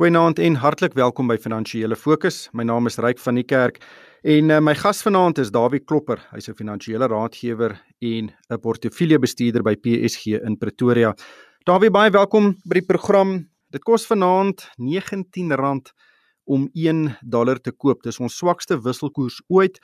Goeienaand en hartlik welkom by Finansiële Fokus. My naam is Ryk van die Kerk en uh, my gas vanaand is Dawie Klopper. Hy's 'n finansiële raadgewer en 'n portefeuljebestuurder by PSG in Pretoria. Dawie, baie welkom by die program. Dit kos vanaand R19 om 1 dollar te koop. Dis ons swakste wisselkoers ooit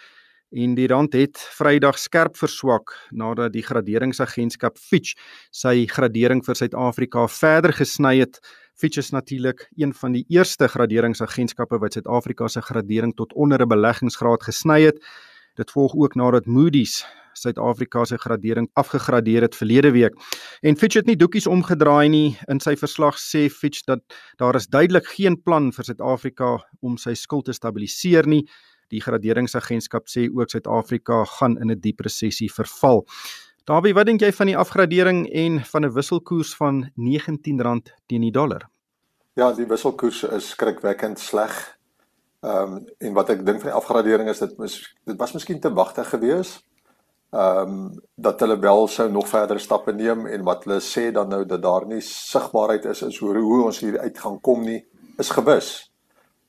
en die rand het Vrydag skerp verswak nadat die graderingsagentskap Fitch sy gradering vir Suid-Afrika verder gesny het. Fitch is natuurlik een van die eerste graderingsagentskappe wat Suid-Afrika se gradering tot onder 'n beleggingsgraad gesny het. Dit volg ook nadat Moody's Suid-Afrika se gradering afgegradeer het verlede week. En Fitch het nie doekies omgedraai nie. In sy verslag sê Fitch dat daar is duidelik geen plan vir Suid-Afrika om sy skuld te stabiliseer nie. Die graderingsagentskap sê ook Suid-Afrika gaan in 'n diep resessie verval. Dawie, wat dink jy van die afgradering en van 'n wisselkoers van R19 teen die dollar? Ja, die wisselkoers is skrikwekkend sleg. Ehm um, en wat ek dink van die afgradering is dit mis, dit was miskien te wagtig geweest. Ehm um, dat hulle wel sou nog verder stappe neem en wat hulle sê dan nou dat daar nie sigbaarheid is is hoe hoe ons hier uit gaan kom nie is gewis.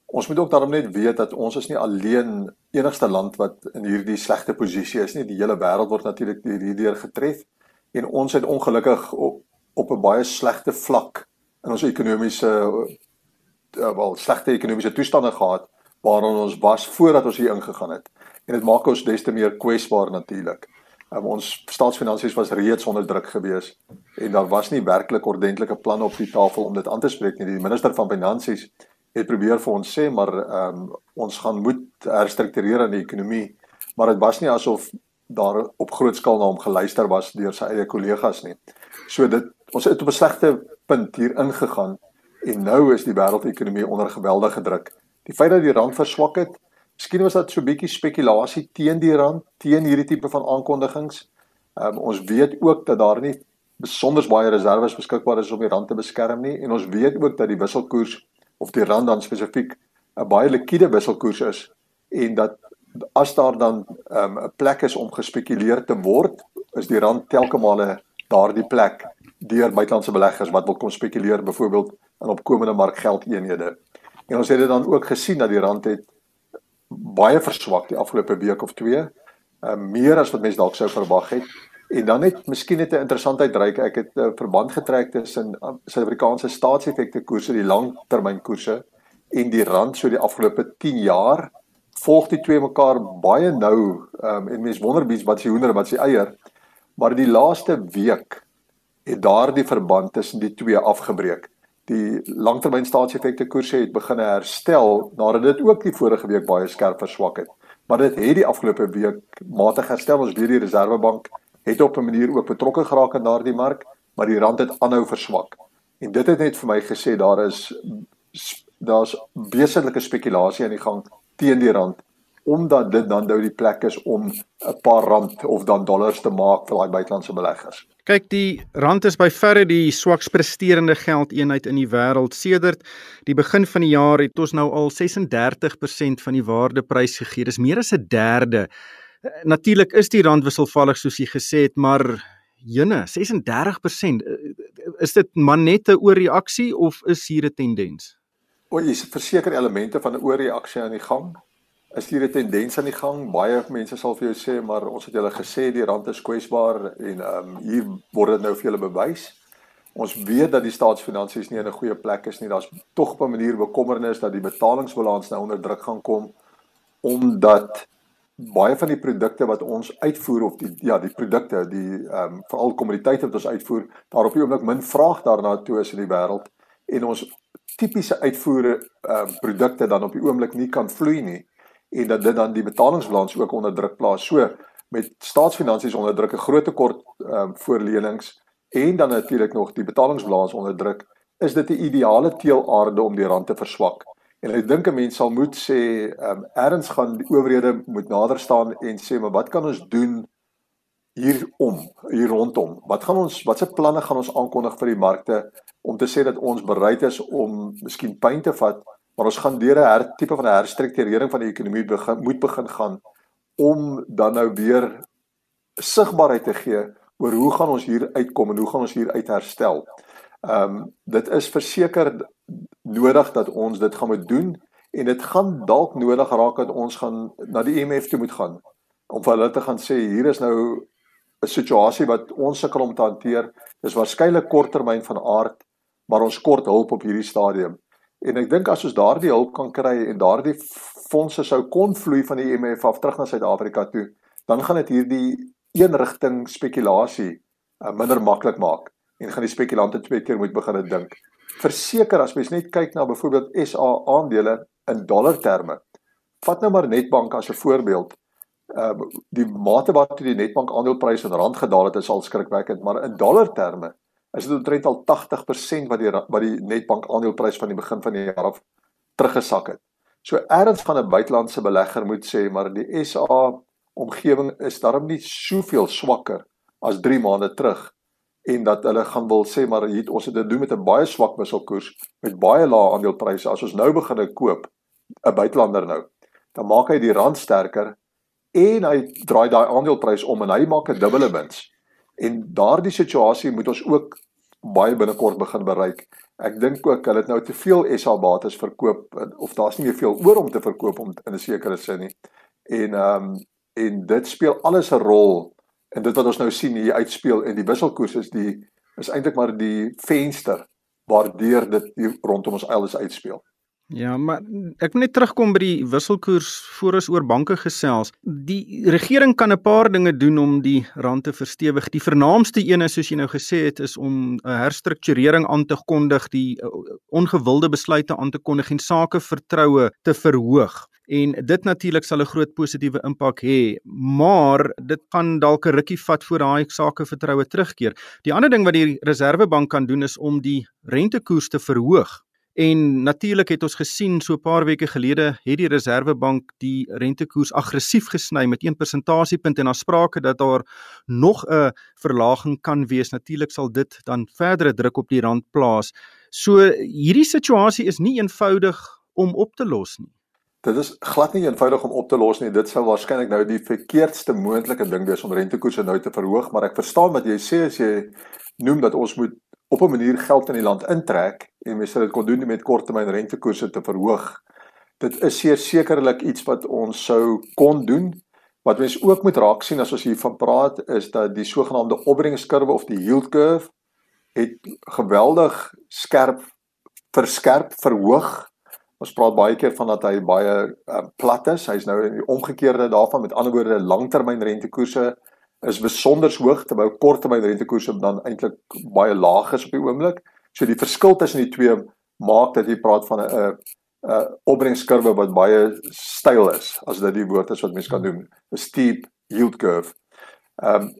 Ons moet ook daarom net weet dat ons is nie alleen enigste land wat in hierdie slegte posisie is nie. Die hele wêreld word natuurlik hierdeur getref en ons het ongelukkig op op 'n baie slegte vlak in ons ekonomiese uh, wel slegte ekonomiese toestande gehad waarin ons was voordat ons hier ingegaan het. En dit maak ons des te meer kwesbaar natuurlik. Um, ons staatsfinansies was reeds onder druk gewees en daar was nie werklik ordentlike planne op die tafel om dit aan te spreek nie. Die minister van finansies het probeer vir ons sê maar ehm um, ons gaan moet herstruktureer in die ekonomie maar dit was nie asof daar op groot skaal na hom geluister was deur sy eie kollegas nie. So dit ons het op 'n slegte punt hier ingegaan en nou is die wêreldekonomie onder geweldige druk. Die feit dat die rand verswak het, miskien was dit so 'n bietjie spekulasie teen die rand, teen hierdie tipe van aankondigings. Um, ons weet ook dat daar nie besonder baie reserve beskikbaar is om die rand te beskerm nie en ons weet ook dat die wisselkoers of die rand dan spesifiek 'n baie likwide wisselkoers is en dat as daar dan ehm, 'n um, plek is om gespekuleer te word, is die rand telke male daardie plek deur buitelandse beleggers wat wil kom spekuleer byvoorbeeld in opkomende markgeldeenhede. En ons het dit dan ook gesien dat die rand het baie verswak die afgelope week of twee, uh, meer as wat mense dalk sou verwag het. En dan net miskien net 'n interessantheid reik ek het 'n uh, verband getrek tussen uh, Suid-Afrikaanse staatseffekte koerse, die langtermynkoerse en die rand so die afgelope 10 jaar volg die twee mekaar baie nou um, en mense wonder bietjie wat se hoender wat se eier maar die laaste week het daardie verband tussen die twee afgebreek. Die langtermyn staatseffekte koerse het begin herstel nadat dit ook die vorige week baie skerp verswak het. Maar dit het die afgelope week matig herstel ons weer die Reserwebank het op 'n manier ook betrokke geraak in daardie mark, maar die rand het aanhou verswak. En dit het net vir my gesê daar is daar's wesentlike spekulasie aan die gang teen die rand omdat dit dan nou die plek is om 'n paar rand of dan dollars te maak vir daai buitelandse beleggers. Kyk, die rand is by verre die swaks presterende geldeenheid in die wêreld. Sedert die begin van die jaar het ons nou al 36% van die waardeprys gegee. Dis meer as 'n derde Natuurlik is die rand wisselvallig soos jy gesê het, maar jene, 36%. Is dit maar net 'n oorreaksie of is hier 'n tendens? O, jy is verseker elemente van 'n oorreaksie aan die gang. Is hier 'n tendens aan die gang? Baie mense sal vir jou sê, maar ons het julle gesê die rand is kwesbaar en ehm um, hier word dit nou vir julle bewys. Ons weet dat die staatsfinansies nie in 'n goeie plek is nie. Daar's tog op 'n manier bekommernis dat die betalingsbalans nou onder druk gaan kom omdat baie van die produkte wat ons uitvoer of die ja, die produkte, die ehm um, veral kommoditeite wat ons uitvoer, daar op die oomblik min vraag daarna toe is in die wêreld en ons tipiese uitvoere ehm um, produkte dan op die oomblik nie kan vloei nie en dat dit dan die betalingsbalans ook onder druk plaas. So met staatsfinansies onder druk, 'n groot tekort ehm um, voor lenings en dan natuurlik nog die betalingsbalans onder druk, is dit 'n ideale teelaarde om die rand te verswak. En ek dink 'n mens sal moet sê, ehm um, erns gaan die owerhede moet nader staan en sê, maar wat kan ons doen hier om, hier rondom? Wat gaan ons watse planne gaan ons aankondig vir die markte om te sê dat ons bereid is om miskien pyn te vat, maar ons gaan deur 'n her tipe van 'n herstrukturering van die ekonomie begin moet begin gaan om dan nou weer sigbaarheid te gee oor hoe gaan ons hier uitkom en hoe gaan ons hier uit herstel. Ehm um, dit is verseker nodig dat ons dit gaan moet doen en dit gaan dalk nodig raak dat ons gaan na die IMF toe moet gaan om vir hulle te gaan sê hier is nou 'n situasie wat ons sukkel om te hanteer. Dis waarskynlik korttermyn van aard, maar ons kort hulp op hierdie stadium. En ek dink as ons daardie hulp kan kry en daardie fondse sou kon vloei van die IMF af terug na Suid-Afrika toe, dan gaan dit hierdie eenrigting spekulasie uh, minder maklik maak en gaan die spekulante twee keer moet begin dink. Verseker as mens net kyk na byvoorbeeld SA aandele in dollar terme. Vat nou maar Netbank as 'n voorbeeld. Ehm uh, die mate wat die Netbank aandeleprys in rand gedaal het is al skrikwekkend, maar in dollar terme is dit omtrent al 80% wat die wat die Netbank aandeleprys van die begin van die jaar af teruggesak het. So erns van 'n buitelandse belegger moet sê maar die SA omgewing is daarom nie soveel swakker as 3 maande terug. En dat hulle gaan wil sê maar hier ons het dit doen met 'n baie swak wisselkoers met baie lae aandelepryse as ons nou begine koop 'n buitelander nou dan maak hy die rand sterker en hy draai daai aandeleprys om en hy maak 'n dubbele wins. En daardie situasie moet ons ook baie binnekort begin bereik ek dink ook hulle het nou te veel SA bates verkoop of daar's nie meer veel oor om te verkoop om in 'n sekere sin nie en ehm um, en dit speel alles 'n rol en dit wat ons nou sien hier uitspeel en die wisselkoers is die is eintlik maar die venster waardeur dit rondom ons alles uitspeel. Ja, maar ek wil net terugkom by die wisselkoers voor ons oor banke gesels. Die regering kan 'n paar dinge doen om die rand te verstewig. Die vernaamste een is soos jy nou gesê het is om 'n herstrukturering aan te kondig, die uh, ongewilde besluite aan te kondig en sake vertroue te verhoog en dit natuurlik sal 'n groot positiewe impak hê, maar dit kan dalk 'n rukkie vat voor daai sake vertroue terugkeer. Die ander ding wat die Reserwebank kan doen is om die rentekoers te verhoog. En natuurlik het ons gesien so 'n paar weke gelede het die Reserwebank die rentekoers aggressief gesny met 1 persentasiepunt en daar sprake dat daar nog 'n verlaging kan wees. Natuurlik sal dit dan verdere druk op die rand plaas. So hierdie situasie is nie eenvoudig om op te los nie. Dit is glad nie eenvoudig om op te los nie. Dit sou waarskynlik nou die verkeerdste moontlike ding wees om rentekoerse nou te verhoog, maar ek verstaan wat jy sê as jy noem dat ons moet op 'n manier geld in die land intrek en mens sou dit kon doen met korttermyn rentekoerse te verhoog. Dit is sekerlik iets wat ons sou kon doen. Wat mens ook moet raak sien as ons hiervan praat is dat die sogenaamde opbrengskurwe of die yield curve het geweldig skerp verskerp verhoog Ons praat baie keer van dat hy baie uh, plat is. Hy's nou in die omgekeerde daarvan met ander woorde langtermyn rentekoerse is besonder hoog terwyl korttermyn rentekoerse dan eintlik baie laag is op die oomblik. So die verskil tussen die twee maak dat jy praat van 'n 'n opbrengskurwe wat baie styl is as dit die woord is wat mens kan doen, 'n steep yield curve. Ehm um,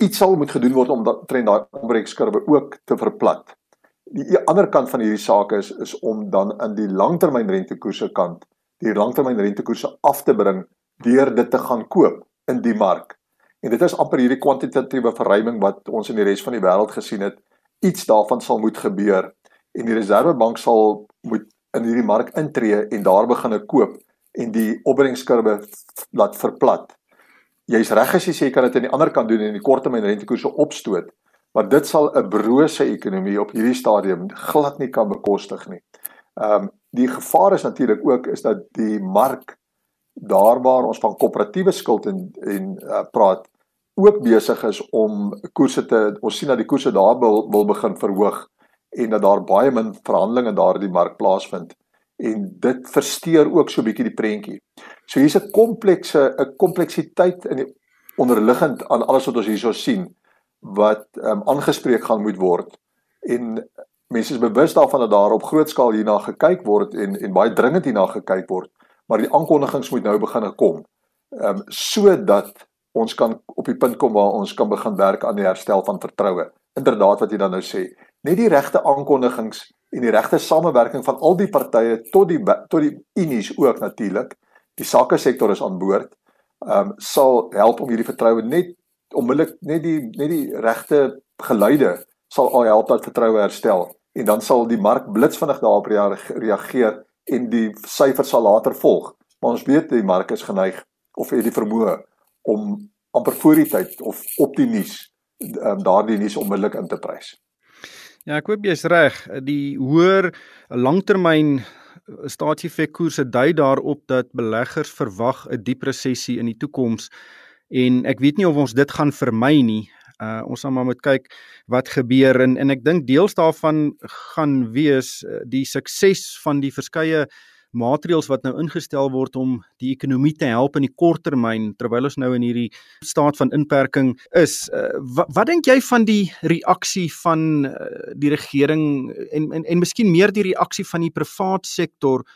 iets sal moet gedoen word om dat trend daai opbrengskurwe ook te verplat die ander kant van hierdie saak is is om dan in die langtermynrentekoerse kant die langtermynrentekoerse af te bring deur dit te gaan koop in die mark. En dit is amper hierdie kwantitatiewe verruiming wat ons in die res van die wêreld gesien het. Iets daarvan sal moet gebeur en die Reserwebank sal moet in hierdie mark intree en daar begine koop en die opbrengskurwe laat verplat. Jy's reg as jy sê jy kan dit aan die ander kant doen en die korttermynrentekoerse opstoot maar dit sal 'n brose ekonomie op hierdie stadium glad nie kan bekostig nie. Ehm um, die gevaar is natuurlik ook is dat die mark daar waar ons van koöperatiewe skuld en en uh, praat ook besig is om koerse te ons sien dat die koerse daar wil, wil begin verhoog en dat daar baie min verhandelinge daar in die mark plaasvind en dit versteur ook so 'n bietjie die prentjie. So hier's 'n komplekse 'n kompleksiteit in die onderliggend aan alles wat ons hierso sien wat um, aangespreek gaan moet word en mense is bewus daarvan dat daar op groot skaal hierna gekyk word en en baie dringend hierna gekyk word maar die aankondigings moet nou begin kom ehm um, sodat ons kan op die punt kom waar ons kan begin werk aan die herstel van vertroue. Inderdaad wat jy dan nou sê net die regte aankondigings en die regte samewerking van al die partye tot die tot die unies ook natuurlik die sake sektor is aan boord. Ehm um, sal help om hierdie vertroue net onmiddellik net die net die regte geluide sal al help dat vertroue herstel. En dan sal die mark blitsvinnig daarop reageer en die syfers sal later volg. Maar ons weet die mark is geneig of het die vermoë om amper voor die tyd of op die nuus um, daardie nuus onmiddellik in te prys. Ja, ek hoop jy's reg. Die hoër langtermyn staatsefekkoerse dui daarop dat beleggers verwag 'n diep resessie in die toekoms en ek weet nie of ons dit gaan vermy nie. Uh ons gaan maar moet kyk wat gebeur en en ek dink deels daarvan gaan wees uh, die sukses van die verskeie maatreëls wat nou ingestel word om die ekonomie te help in die korttermyn terwyl ons nou in hierdie staat van inperking is. Uh, wat, wat dink jy van die reaksie van uh, die regering en en en miskien meer die reaksie van die privaat sektor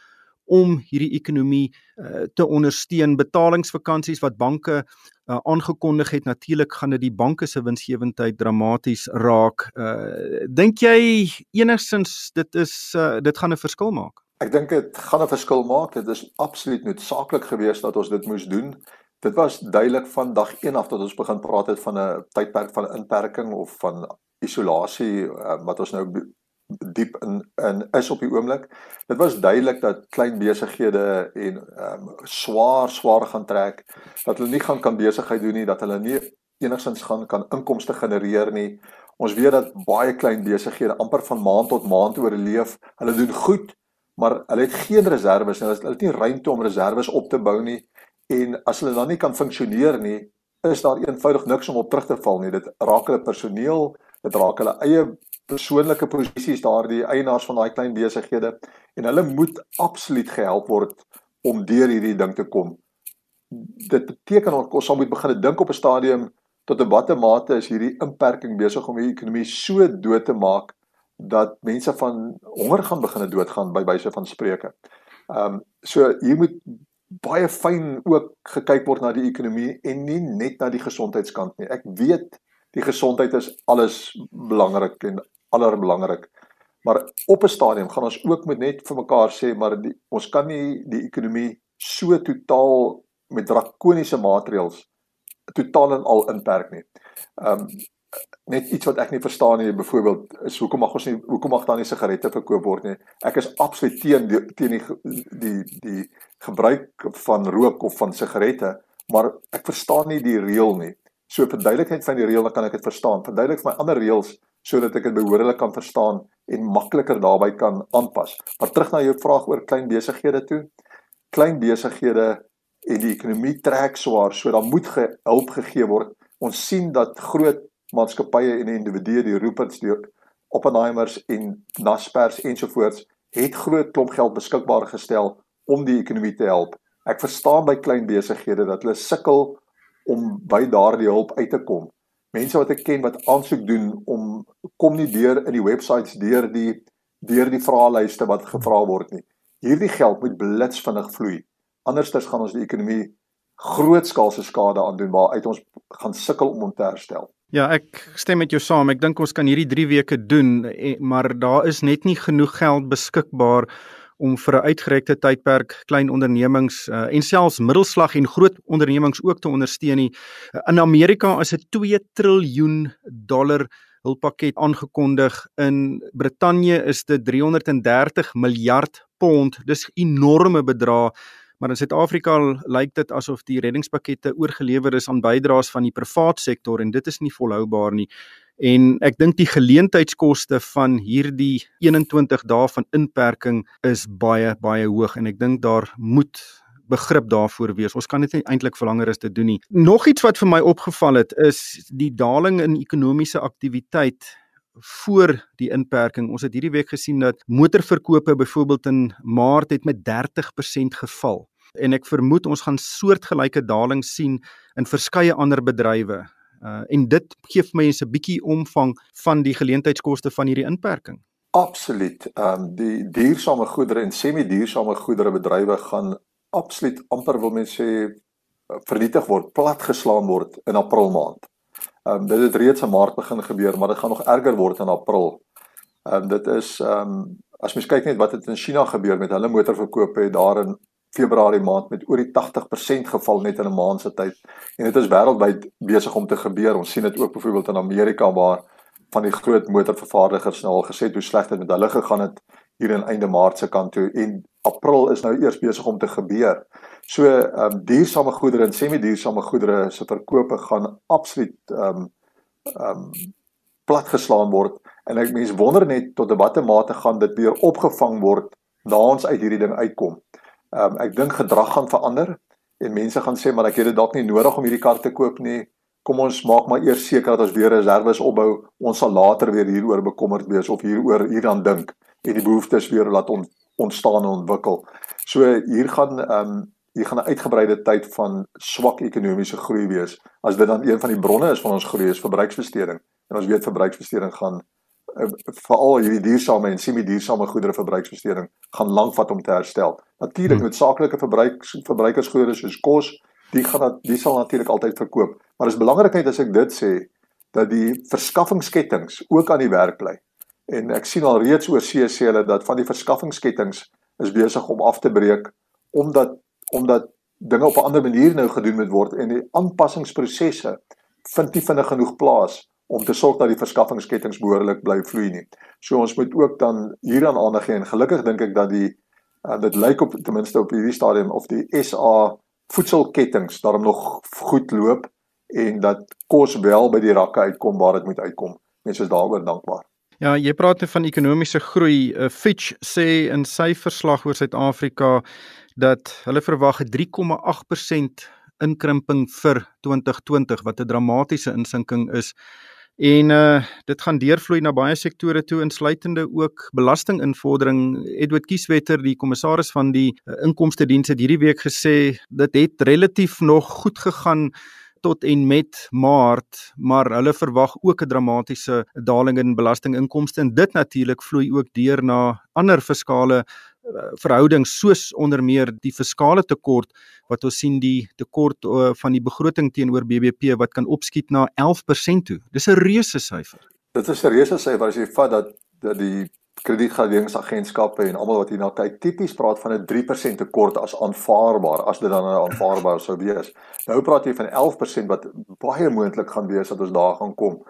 om hierdie ekonomie uh, te ondersteun betalingsvakansies wat banke uh, aangekondig het natuurlik gaan dit die banke se winsgewendheid dramaties raak. Uh, dink jy enigstens dit is uh, dit gaan 'n verskil maak? Ek dink dit gaan 'n verskil maak. Dit is absoluut noodsaaklik geweest dat ons dit moes doen. Dit was duidelik van dag 1 af dat ons begin praat het van 'n tydperk van inperking of van isolasie uh, wat ons nou diep in in is op die oomblik. Dit was duidelik dat klein besighede en ehm um, swaar swaar gaan trek, dat hulle nie gaan kan besigheid doen nie, dat hulle nie enigsins gaan kan inkomste genereer nie. Ons weet dat baie klein besighede amper van maand tot maand oorleef. Hulle doen goed, maar hulle het geen reserves nie. Hulle het nie ruimte om reserves op te bou nie en as hulle dan nie kan funksioneer nie, is daar eenvoudig niks om op terug te val nie. Dit raak hulle personeel, dit raak hulle eie persoonlike posisies daardie eienaars van daai klein besighede en hulle moet absoluut gehelp word om deur hierdie ding te kom. Dit beteken ons sal moet begin dink op 'n stadium tot 'n watter mate is hierdie inperking besig om die ekonomie so dood te maak dat mense van honger gaan begine doodgaan by wyse van spreuke. Ehm um, so hier moet baie fyn ook gekyk word na die ekonomie en nie net na die gesondheidskant nie. Ek weet die gesondheid is alles belangrik en allerbelangrik. Maar op 'n stadium gaan ons ook met net vir mekaar sê maar die, ons kan nie die ekonomie so totaal met drakoniese maatreëls totaal en al inperk nie. Ehm um, net iets wat ek nie verstaan nie byvoorbeeld is hoekom mag ons nie hoekom mag dan nie sigarette verkoop word nie? Ek is absoluut teen die, teen die die die gebruik van rook of van sigarette maar ek verstaan nie die reël nie. So verduidelikheid van die reël kan ek dit verstaan. Verduidelik vir my ander reëls sodat ek dit behoorlik kan verstaan en makliker daarbey kan aanpas. Maar terug na jou vraag oor klein besighede toe. Klein besighede en die ekonomie trek swaar so dan moet hulp gegee word. Ons sien dat groot maatskappye en individue die Ruperts die Oppenheimers en Naspers ensovoorts het groot klomp geld beskikbaar gestel om die ekonomie te help. Ek verstaan by klein besighede dat hulle sukkel om by daardie hulp uit te kom. Mense wat ek ken wat aansoek doen om kom nie deur in die websites deur die deur die vraelyste wat gevra word nie. Hierdie geld moet blitsvinnig vloei. Anderstes gaan ons die ekonomie grootskaalse skade aandoen waaruit ons gaan sukkel om hom te herstel. Ja, ek stem met jou saam. Ek dink ons kan hierdie 3 weke doen, eh, maar daar is net nie genoeg geld beskikbaar om vir 'n uitgerekte tydperk klein ondernemings uh, en selfs middelslag en groot ondernemings ook te ondersteun nie. In Amerika is 'n 2 triljoen dollar hulppakket aangekondig. In Brittanje is dit 330 miljard pond. Dis enorme bedrae maar in Suid-Afrika lyk dit asof die reddingspakkette oorgelewer is aan bydraes van die privaat sektor en dit is nie volhoubaar nie. En ek dink die geleentheidskoste van hierdie 21 dae van inperking is baie baie hoog en ek dink daar moet begrip daarvoor wees. Ons kan dit nie eintlik verlanger as dit doen nie. Nog iets wat vir my opgeval het is die daling in ekonomiese aktiwiteit voor die inperking. Ons het hierdie week gesien dat motorverkope byvoorbeeld in Maart het met 30% geval. En ek vermoed ons gaan soortgelyke dalings sien in verskeie ander bedrywe. Uh en dit gee vir my 'n bietjie omvang van die geleentheidskoste van hierdie inperking. Absoluut. Ehm um, die duursame goedere en semi-duursame goedere bedrywe gaan absoluut amper wil mense sê vernietig word, platgeslaan word in April maand. Ehm um, dit het reeds in Maart begin gebeur, maar dit gaan nog erger word in April. Ehm um, dit is ehm um, as mens kyk net wat het in China gebeur met hulle motorverkope het daar in Februarie maand met oor die 80% geval net in 'n maand se tyd. En dit is wêreldwyd besig om te gebeur. Ons sien dit ook byvoorbeeld in Amerika waar van die groot motorvervaardigers nou al gesê hoe sleg dit met hulle gegaan het hier in einde Maart se kant toe en April is nou eers besig om te gebeur. So ehm um, duursame goedere en semi-duursame goedere se verkope gaan absoluut ehm um, ehm um, platgeslaan word en ek mens wonder net tot watter mate gaan dit weer opgevang word na ons uit hierdie ding uitkom. Ehm um, ek dink gedrag gaan verander en mense gaan sê maar ek het dit dalk nie nodig om hierdie kar te koop nie. Kom ons maak maar eers seker dat ons weer reserves opbou. Ons sal later weer hieroor bekommerd wees of hieroor hieraan dink en die behoeftes weer laat on, ontstaan en ontwikkel. So hier gaan ehm um, hier gaan 'n uitgebreide tyd van swak ekonomiese groei wees. As dit dan een van die bronne is van ons groei is verbruiksbesteding. En ons weet verbruiksbesteding gaan uh, veral hierdie duursame en semi-duursame goedere verbruiksbesteding gaan lank vat om te herstel. Natuurlik hmm. met saaklike verbruik verbruikersgoedere soos kos, die gaan dat die sal natuurlik altyd verkoop. Maar is belangrik net as ek dit sê dat die verskaffingskettings ook aan die werk bly. En ek sien al reeds oor see sê hulle dat van die verskaffingskettings is besig om af te breek omdat omdat dinge op 'n ander manier nou gedoen moet word en die aanpassingsprosesse vind nie vinnig genoeg plaas om te sorg dat die verskaffingskettings behoorlik bly vloei nie. So ons moet ook dan hieraan aandag gee en gelukkig dink ek dat die uh, dit lyk op ten minste op hierdie stadium of die SA voedselketTINGS daarom nog goed loop en dat kos wel by die rakke uitkom waar dit moet uitkom. Mense is daaroor dankbaar. Ja, jy praat van ekonomiese groei. Uh, Fitch sê in sy verslag oor Suid-Afrika dat hulle verwag 'n 3,8% inkrimping vir 2020 wat 'n dramatiese insinking is. En uh dit gaan deurvloei na baie sektore toe insluitende ook belastinginvordering. Edward Kieswetter, die kommissaris van die uh, inkomste diens het hierdie week gesê dit het relatief nog goed gegaan tot en met Maart, maar hulle verwag ook 'n dramatiese daling in belastinginkomste en dit natuurlik vloei ook deur na ander fiskale Eh, verhoudings soos onder meer die fiskale tekort wat ons sien die tekort uh, van die begroting teenoor BBP wat kan opskiet na 11% toe. Dis 'n reuse syfer. Dit is 'n reuse syfer as jy vat dat dat die kredietgeleningsagentskappe en almal wat hierna kyk tipies praat van 'n 3% tekort as aanvaarbaar as dit dan aanvaarbaar sou wees. Nou praat jy van 11% wat baie moontlik gaan wees dat ons daar gaan kom.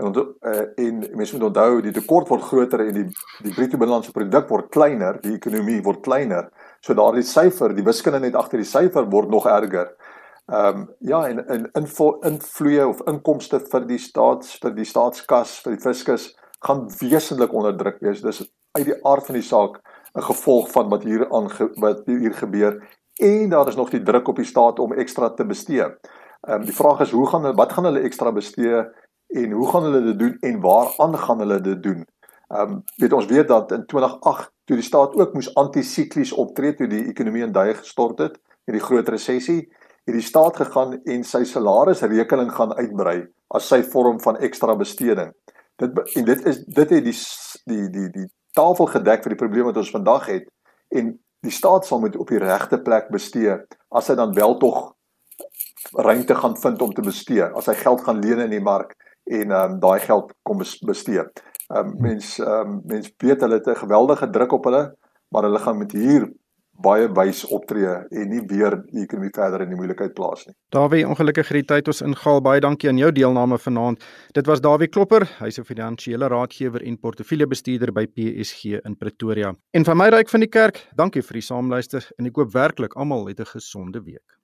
En ont, uh, en mense moet onthou die tekort word groter en die die bruto binnelandse produk word kleiner, die ekonomie word kleiner. So daardie syfer, die wiskunde net agter die syfer word nog erger. Ehm um, ja en in invloeye of inkomste vir die staats vir die staatskas vir die fiskus gaan wesentlik onder druk wees. Dis uit die aard van die saak 'n gevolg van wat hier aan wat hier gebeur en daar is nog die druk op die staat om ekstra te bestee. Ehm um, die vraag is hoe gaan wat gaan hulle ekstra bestee en hoe gaan hulle dit doen en waaraan gaan hulle dit doen? Ehm um, weet ons weet dat in 2008 toe die staat ook moes antisiklies optree toe die ekonomie in duie gestort het met die groot resessie, het die staat gegaan en sy salarisrekening gaan uitbrei as sy vorm van ekstra besteding. Dit en dit is dit het die die die die tafel gedek vir die probleme wat ons vandag het en die staat sal moet op die regte plek bestee as hy dan wel tog ruimte gaan vind om te bestee as hy geld gaan leen in die mark en ehm um, daai geld kom bestee. Ehm um, mens ehm um, mens weet hulle het 'n geweldige druk op hulle, maar hulle gaan met hier baie wys optree en nie weer die ekonomie verder in die moeilikheid plaas nie. Dawie, ongelukkig hierdie tyd ons ingaal. Baie dankie aan jou deelname vanaand. Dit was Dawie Klopper, hy's 'n finansiële raadgewer en portefeuljebestuurder by PSG in Pretoria. En van my ryk van die kerk, dankie vir die saamluister en ek hoop werklik almal het 'n gesonde week.